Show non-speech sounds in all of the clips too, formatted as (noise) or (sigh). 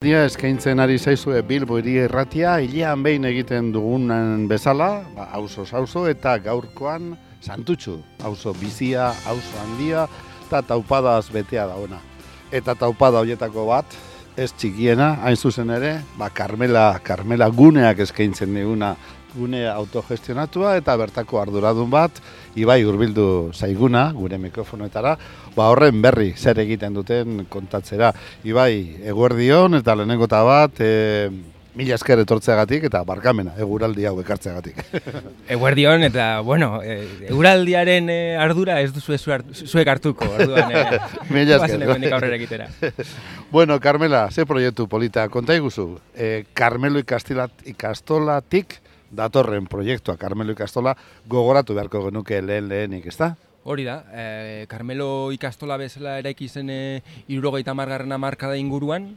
Dia eskaintzen ari zaizue Bilbo hiri erratia, hilean behin egiten dugunan bezala, ba, auzo auzo eta gaurkoan santutxu, auzo bizia, auzo handia, eta taupadaz betea dauna. Eta taupada horietako bat, ez txikiena, hain zuzen ere, ba, Carmela, Carmela guneak eskaintzen diguna gune autogestionatua eta bertako arduradun bat, Ibai hurbildu zaiguna, gure mikrofonoetara, ba horren berri zer egiten duten kontatzera. Ibai, eguerdion eta lehenengo eta bat, e, mila esker etortzeagatik eta barkamena, eguraldi hau ekartzeagatik. (laughs) Eguerdion eta, bueno, e, eguraldiaren e, ardura ez duzu zuek hartuko, orduan, e, (laughs) mila esker. aurrera egitera. (laughs) bueno, Carmela, ze proiektu polita, konta iguzu, e, Carmelo ikastolatik, datorren proiektua Carmelo Ikastola gogoratu beharko genuke lehen lehenik, ezta? Hori da, e, Carmelo Ikastola bezala eraiki zen e, irurogeita margarrena markada inguruan,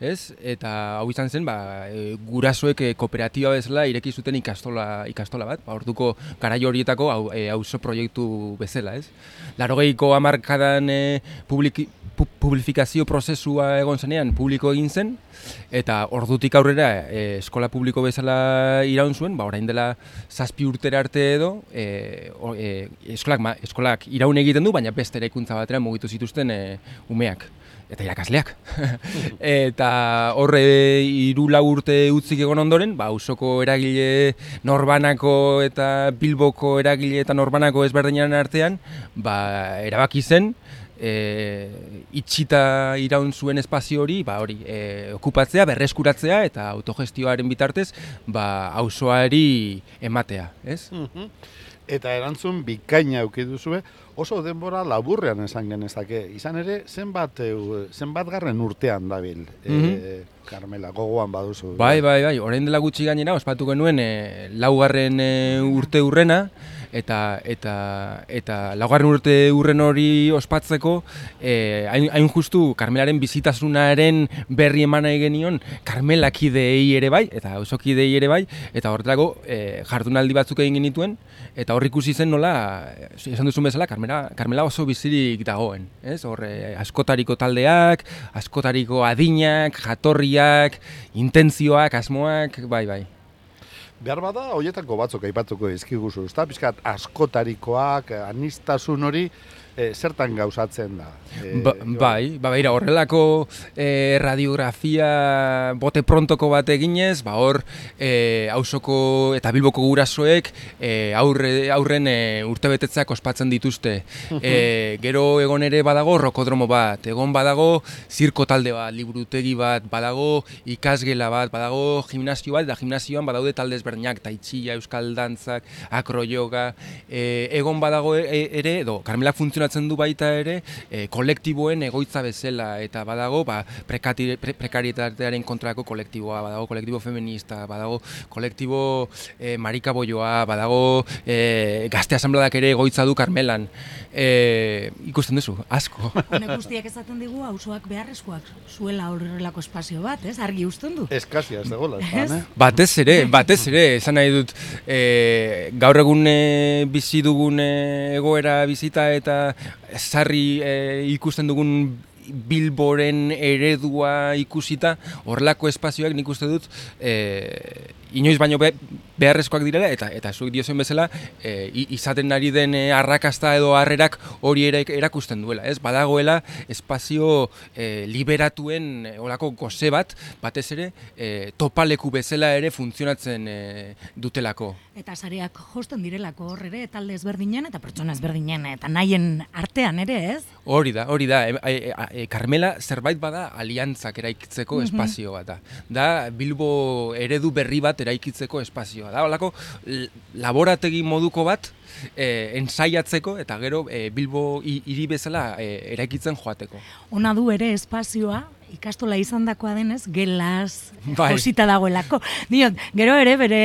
ez? Eta hau izan zen, ba, e, gurasoek e, kooperatiba bezala ireki zuten ikastola, ikastola bat, ba, orduko garai horietako hau, e, proiektu bezala, ez? Larogeiko amarkadan e, publiki, publifikazio prozesua egon zenean publiko egin zen eta ordutik aurrera e, eskola publiko bezala iraun zuen, ba orain dela zazpi urtera arte edo e, e, eskolak, ma, eskolak iraun egiten du, baina beste eraikuntza batera mugitu zituzten e, umeak eta irakasleak. (laughs) eta horre hiru urte utzik egon ondoren, ba usoko eragile norbanako eta bilboko eragile eta norbanako ezberdinaren artean, ba erabaki zen e, itxita iraun zuen espazio hori, ba, hori e, okupatzea, berreskuratzea eta autogestioaren bitartez ba, auzoari ematea, ez? Mhm. Eta erantzun bikaina auki duzue, oso denbora laburrean esan genezake. Izan ere, zenbat, zenbat garren urtean dabil, mm Carmela, gogoan baduzu. Bai, bai, bai, orain dela gutxi gainera, ospatu genuen e, laugarren e, urte urrena, eta eta eta laugarren urte urren hori ospatzeko eh, hain, justu Carmelaren bizitasunaren berri eman nahi genion Carmelakideei ere bai eta auzokideei ere bai eta horrelako eh, jardunaldi batzuk egin genituen eta hor ikusi zen nola esan duzu bezala Carmela, Carmela oso bizirik dagoen, ez? Hor eh, askotariko taldeak, askotariko adinak, jatorriak, intentzioak, asmoak, bai bai. Behar bada, horietako batzuk aipatuko ezkiguzu, ez da? Piskat, askotarikoak, anistasun hori, e, zertan gauzatzen da? E, ba, bai, ba, beira, horrelako e, radiografia bote prontoko bat eginez, ba, hor, e, hausoko eta bilboko gurasoek e, aurre, aurren e, urte betetzeak ospatzen dituzte. E, gero egon ere badago rokodromo bat, egon badago zirko talde bat, liburutegi bat, badago ikasgela bat, badago gimnasio bat, eta gimnasioan badaude talde ezberdinak, taitxia, euskal dantzak, akroyoga, e, egon badago e, ere, edo, Carmela funtziona funtzionatzen du baita ere e, kolektiboen egoitza bezala eta badago ba, prekarietatearen kontrako kolektiboa, badago kolektibo feminista, badago kolektibo e, marikaboioa, badago e, gazte asambladak ere egoitza du Karmelan. E, ikusten duzu, asko. Honek guztiak ezaten digu, hausuak beharrezkoak zuela horrelako espazio bat, ez? Argi usten du. Eskazia, ez dago, eh? Batez ere, batez ere, esan nahi dut, e, gaur egun bizi dugun egoera bizita eta sarri e, ikusten dugun Bilboren eredua ikusita, horrelako espazioak nik uste dut e, inoiz baino be, beharrezkoak direla eta eta zuek diozen bezala e, izaten ari den e, arrakasta edo harrerak hori ere erakusten duela, ez? Badagoela espazio e, liberatuen e, olako goze bat, batez ere e, topaleku bezala ere funtzionatzen e, dutelako. Eta sareak josten direlako hor ere talde ezberdinen eta pertsona ezberdinen eta nahien artean ere, ez? Hori da, hori da. E, e, e, Carmela zerbait bada aliantzak eraikitzeko mm espazio bat da. Da Bilbo eredu berri bat eraikitzeko espazioa da. Holako laborategi moduko bat e, ensaiatzeko eta gero e, Bilbo hiri bezala e, eraikitzen joateko. Ona du ere espazioa ikastola izan dakoa denez, gelaz, bai. osita dagoelako. Diot, gero ere, bere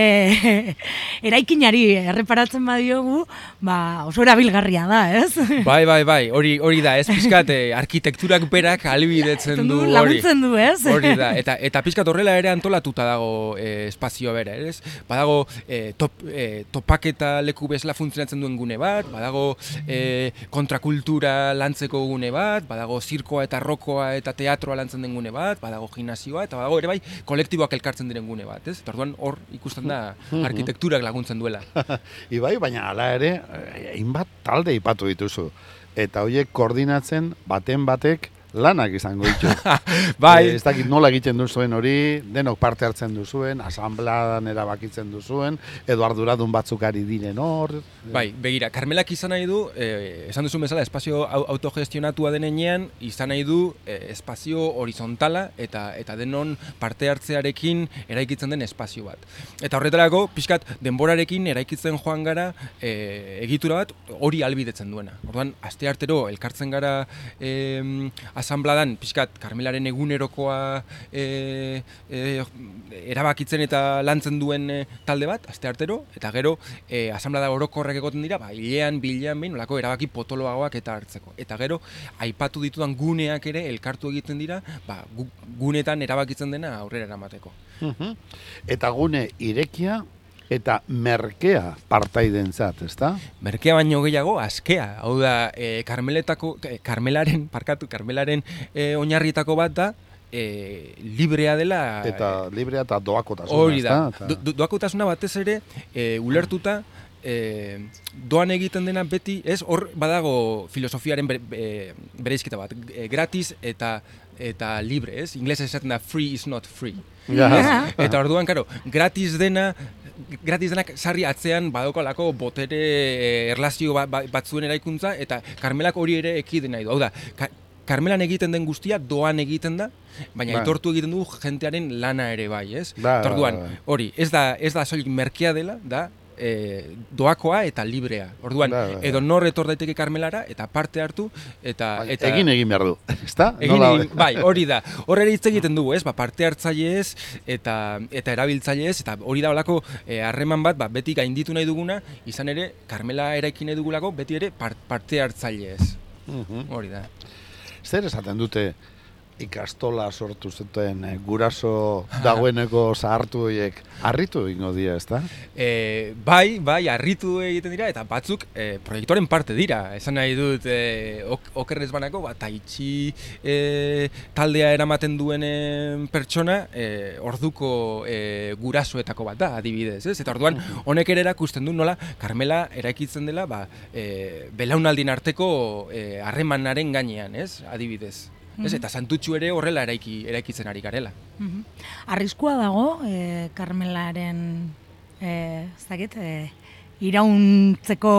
(laughs) eraikinari erreparatzen badiogu, ba, oso erabilgarria da, ez? Bai, bai, bai, hori, hori da, ez pizkat, eh, arkitekturak berak alibidetzen du, hori. Laguntzen du, ez? Hori da, eta, eta pizkat horrela ere antolatuta dago eh, espazio bere, ez? Badago, eh, top, eh, topaketa leku bezala funtzionatzen duen gune bat, badago eh, kontrakultura lantzeko gune bat, badago zirkoa eta rokoa eta teatroa lantzen elkartzen den gune bat, badago gimnasioa, eta badago ere bai kolektiboak elkartzen diren gune bat, ez? Orduan hor ikusten da (laughs) arkitekturak laguntzen duela. (laughs) Ibai, baina hala ere, eh, hainbat talde ipatu dituzu. Eta horiek koordinatzen baten batek lanak izango ditu. (laughs) bai. E, ez dakit nola egiten duzuen hori, denok parte hartzen duzuen, asambladan erabakitzen duzuen, edo arduradun batzuk ari diren hor. Bai, begira, Karmelak izan nahi du, eh, esan duzu bezala, espazio autogestionatua denean, izan nahi du eh, espazio horizontala eta eta denon parte hartzearekin eraikitzen den espazio bat. Eta horretarako, pixkat, denborarekin eraikitzen joan gara eh, egitura bat hori albidetzen duena. Orduan, aste artero elkartzen gara eh, asambladan pixkat Karmelaren egunerokoa e, e, erabakitzen eta lantzen duen e, talde bat, aste artero, eta gero e, asamblada orokorrak egoten dira, ba, hilean, bilean, behin, olako erabaki potoloagoak eta hartzeko. Eta gero, aipatu ditudan guneak ere elkartu egiten dira, ba, gunetan erabakitzen dena aurrera eramateko. Eta gune irekia eta merkea partaiden zat, ezta? Merkea baino gehiago, askea. Hau da, e, karmeletako, e, karmelaren, (laughs) parkatu, karmelaren e, oinarrietako bat da, e, librea dela... Eta librea eta doakotasuna, Hori da, do, doakotasuna batez ere, e, ulertuta, e, doan egiten dena beti, ez, hor badago filosofiaren bereizketa bat, e, gratis eta eta libre, ez? Inglesa esaten da free is not free. Ja. Eta orduan, karo, gratis dena gratis denak sarri atzean badokalako botere eh, erlazio ba, ba, batzuen eraikuntza eta Karmelak hori ere ekide nahi du. Hau da, Karmelan egiten den guztia doan egiten da, baina ba. egiten du jentearen lana ere bai, ez? Ba, Orduan, hori, ez da ez da soilik merkea dela, da e, doakoa eta librea. Orduan, ba, ba, ba. edo nor etor daiteke karmelara eta parte hartu eta bai, eta egin egin behar du. (laughs) Ezta? Egin, egin, bai, hori da. (laughs) Hor ere hitz egiten dugu, ez? Ba, parte hartzaileez eta eta erabiltzaileez eta hori da holako e, harreman bat, ba, beti gainditu nahi duguna, izan ere Karmela eraikin nahi dugulako beti ere parte hartzaileez. Mhm. Hori da. Zer esaten dute ikastola sortu zuten eh, guraso dagoeneko (laughs) zahartu horiek harritu ingo dira, ezta? E, bai, bai, harritu egiten dira, eta batzuk e, proiektuaren parte dira. Esan nahi dut, e, ok, okerrez banako, bat itxi e, taldea eramaten duen pertsona, e, orduko e, gurasoetako bat da, adibidez, ez? Eta orduan, honek ere erakusten du nola, Carmela eraikitzen dela, ba, e, belaunaldin arteko harremanaren gainean, ez? Adibidez. Ez, eta santutxu ere horrela eraiki, eraikitzen ari garela. Mm Arriskua dago, e, Carmelaren, e, ez dakit, e, irauntzeko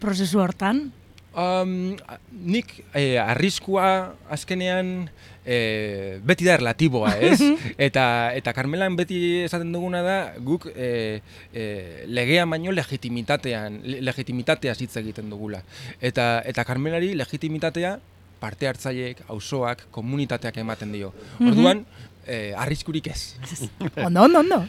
prozesu hortan? Um, nik e, arriskua azkenean e, beti da relatiboa, ez? (laughs) eta, eta Carmelan beti esaten duguna da guk e, e, legean baino legitimitatean, legitimitatea hitz egiten dugula. Eta, eta Carmelari legitimitatea parte hartzaileek, auzoak, komunitateak ematen dio. Mhm. Orduan, eh, arriskurik ez. (laughs) ondo, ondo, ondo.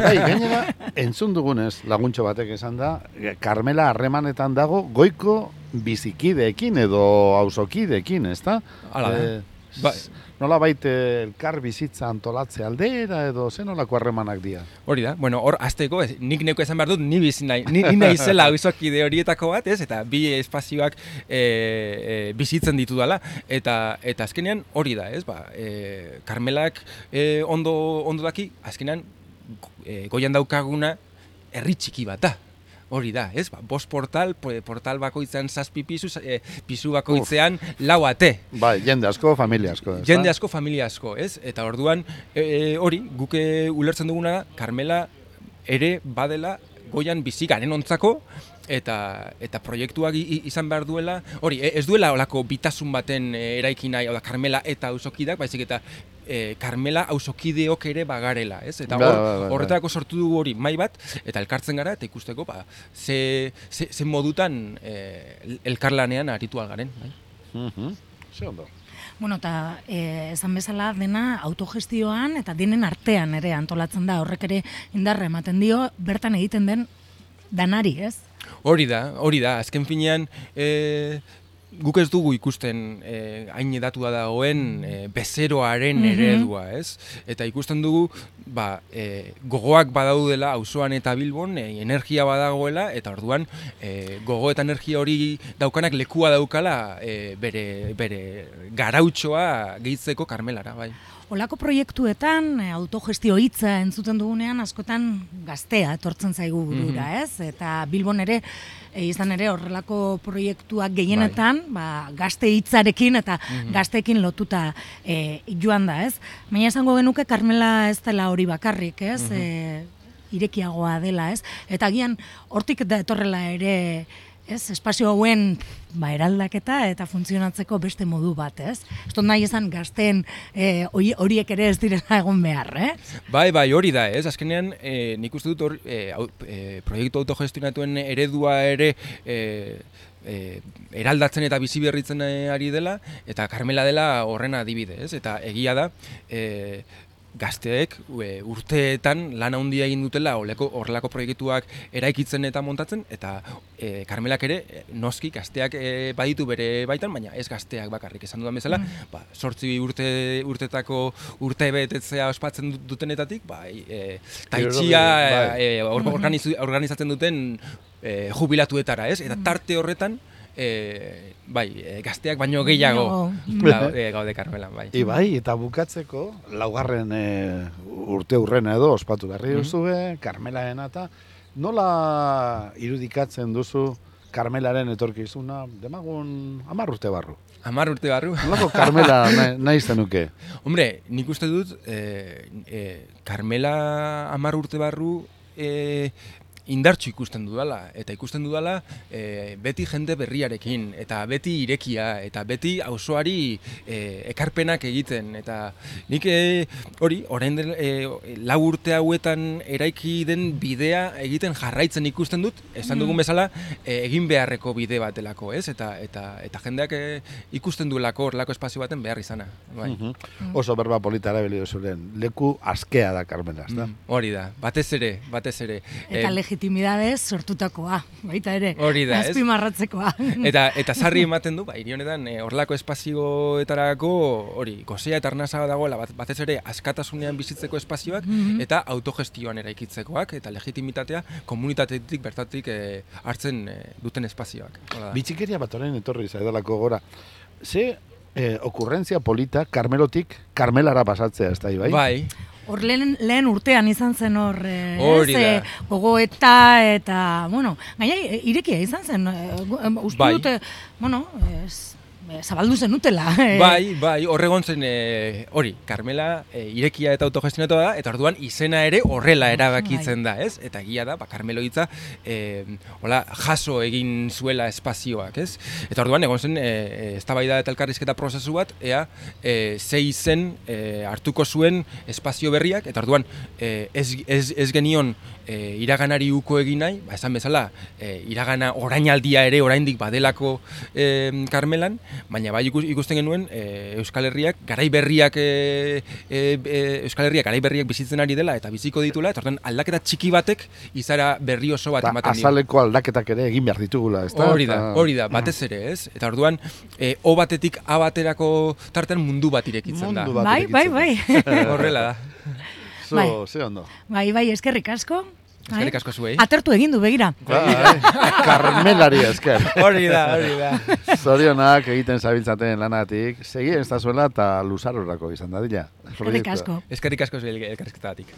Bai, gainera, entzun dugunez, laguntxo batek esan da, Carmela harremanetan dago, goiko bizikideekin edo auzokideekin, ez da? Hala da. Eh, Ba, nola baite elkar bizitza antolatze aldera edo zen nolako harremanak dira? Hori da, bueno, hor azteko, ez, nik neko esan behar dut, ni bizi nahi, ni, ni nahi zela de horietako bat, ez, eta bi espazioak e, e, bizitzen ditu dela, eta, eta azkenean hori da, ez, ba, e, Karmelak e, ondo, ondo daki, azkenean e, goian daukaguna herri txiki bat da, hori da, ez? Ba, bost portal, portal bakoitzean zazpi pisu, e, pisu bakoitzean lau ate. Bai, jende asko, familia asko. Ez jende asko, familia asko, ez? Eta orduan, e, e, hori, guke ulertzen duguna Carmela ere badela goian bizi garen ontzako, eta eta proiektuak izan behar duela, hori, e, ez duela olako bitasun baten e, eraiki nahi, oda Carmela eta ausokidak, baizik eta e, Carmela ausokideok ere bagarela, ez? Eta ba, hor, ba, ba, horretarako sortu dugu hori mai bat, eta elkartzen gara, eta ikusteko, ba, ze, ze, ze modutan e, elkarlanean aritu algaren, bai? Mm Ze ondo. Bueno, eta e, esan bezala dena autogestioan eta denen artean ere antolatzen da, horrek ere indarra ematen dio, bertan egiten den danari, ez? Hori da, hori da, azken finean, e, guk ez dugu ikusten e, hain edatua dagoen e, bezeroaren mhm. eredua, ez? Eta ikusten dugu, ba, e, gogoak badaudela auzoan eta bilbon, e, energia badagoela, eta orduan e, gogo eta energia hori daukanak lekua daukala e, bere, bere garautxoa gehitzeko karmelara, bai. Olako proiektuetan, autogestio hitza entzuten dugunean, askotan gaztea etortzen zaigu burura, mhm. ez? Eta Bilbon ere, e, izan ere horrelako proiektuak gehienetan, bai. ba, gazte hitzarekin eta mm gazteekin lotuta e, joan da, ez? Baina esango genuke Carmela ez dela hori bakarrik, ez? Mm irekiagoa dela, ez? Eta agian hortik da etorrela ere ez, espazio hauen ba, eraldaketa eta funtzionatzeko beste modu bat, ez? Ez nahi esan gazten e, horiek ere ez direla egon behar, eh? Bai, bai, hori da, ez? Azkenean, e, nik uste dut hor, e, e, proiektu autogestionatuen eredua ere e, e, eraldatzen eta bizi berritzen ari dela, eta Carmela dela horrena adibide, ez? Eta egia da, e, gazteek e, urteetan lan handia egin dutela oleko, horrelako proiektuak eraikitzen eta montatzen eta e, Karmelak ere e, noski gazteak e, baditu bere baitan baina ez gazteak bakarrik esan dudan bezala mm. ba, sortzi urte urtetako urte betetzea ospatzen dutenetatik ba, e, taitxia bai. e, organizatzen duten e, jubilatuetara ez eta tarte horretan e, bai, e, gazteak baino gehiago no. e, gaude karmelan, bai. I bai, eta bukatzeko, laugarren e, urte hurren edo, ospatu berri mm -hmm. karmelaena eta nola irudikatzen duzu karmelaren etorkizuna, demagun amar urte barru? Amar urte barru? Nolako karmela (laughs) nahi, nahi zenuke? Hombre, nik uste dut, e, e, karmela amar urte barru, e, indartsu ikusten dudala eta ikusten dudala e, beti jende berriarekin eta beti irekia eta beti auzoari e, ekarpenak egiten eta nik e, hori orain den e, lau urte hauetan eraiki den bidea egiten jarraitzen ikusten dut esan dugun mm. bezala e, egin beharreko bide bat delako ez? Eta eta eta jendeak e, ikusten duelako horlako espazio baten behar izana bai. Mm. Oso berba polita erabili leku askea da Carmena mm hori da batez ere batez ere. Eta e, legitimidadez sortutakoa, baita ere. Hori da, ez? Azpimarratzekoa. (laughs) Eta, eta sarri ematen du, ba, honetan, e, horlako espazioetarako, hori, gozea eta arnasa dagoela, bat, batez ere, askatasunean bizitzeko espazioak, mhm. eta autogestioan eraikitzekoak, eta legitimitatea komunitatetik bertatik e, hartzen e, duten espazioak. Bitxikeria bat orain etorri zaidalako gora. Ze eh, okurrentzia polita, karmelotik, karmelara pasatzea, ez da, bai? Bai. Hor lehen, lehen urtean izan zen hor, eh, gogo eta, eta, bueno, gaina irekia izan zen, e, uste bai. dute, bueno, ez, zabaldu zen utela. (laughs) Eh. Bai, bai, horregon zen eh, hori, Carmela irekia eta autogestionatu da, eta orduan izena ere horrela erabakitzen bai. da, ez? Eta egia da, ba, Carmelo hitza, hola, jaso egin zuela espazioak, ez? Eta orduan egon zen, e, ez da eta elkarrizketa prozesu bat, ea, e, zei zen hartuko zuen espazio berriak, eta orduan ez, ez, ez genion e, iraganari uko egin nahi, ba, esan bezala, e, iragana orainaldia ere oraindik badelako e, Carmelan, baina bai ikusten genuen e, Euskal Herriak garai berriak e, e, Euskal Herriak garai berriak bizitzen ari dela eta biziko ditula eta aldaketa txiki batek izara berri oso bat ematen dio. Azaleko aldaketak ere egin behar ditugula, ezta? Hori da, hori da, batez ere, ez? Eta orduan e, O batetik A baterako tartean mundu bat irekitzen da. Bai, bai, bai. Horrela da. (laughs) So, bai. ze ondo. Bai, bai, eskerrik asko. Eskerrik asko zuei. Atertu egin du, begira. Bai, (laughs) Carmelari esker. Hori da, hori da. Zorionak egiten zabiltzaten lanatik. Segi ez da zuela eta luzarorako izan dadila. Eskerrik asko. Eskerrik asko zuei elkarrizketatik.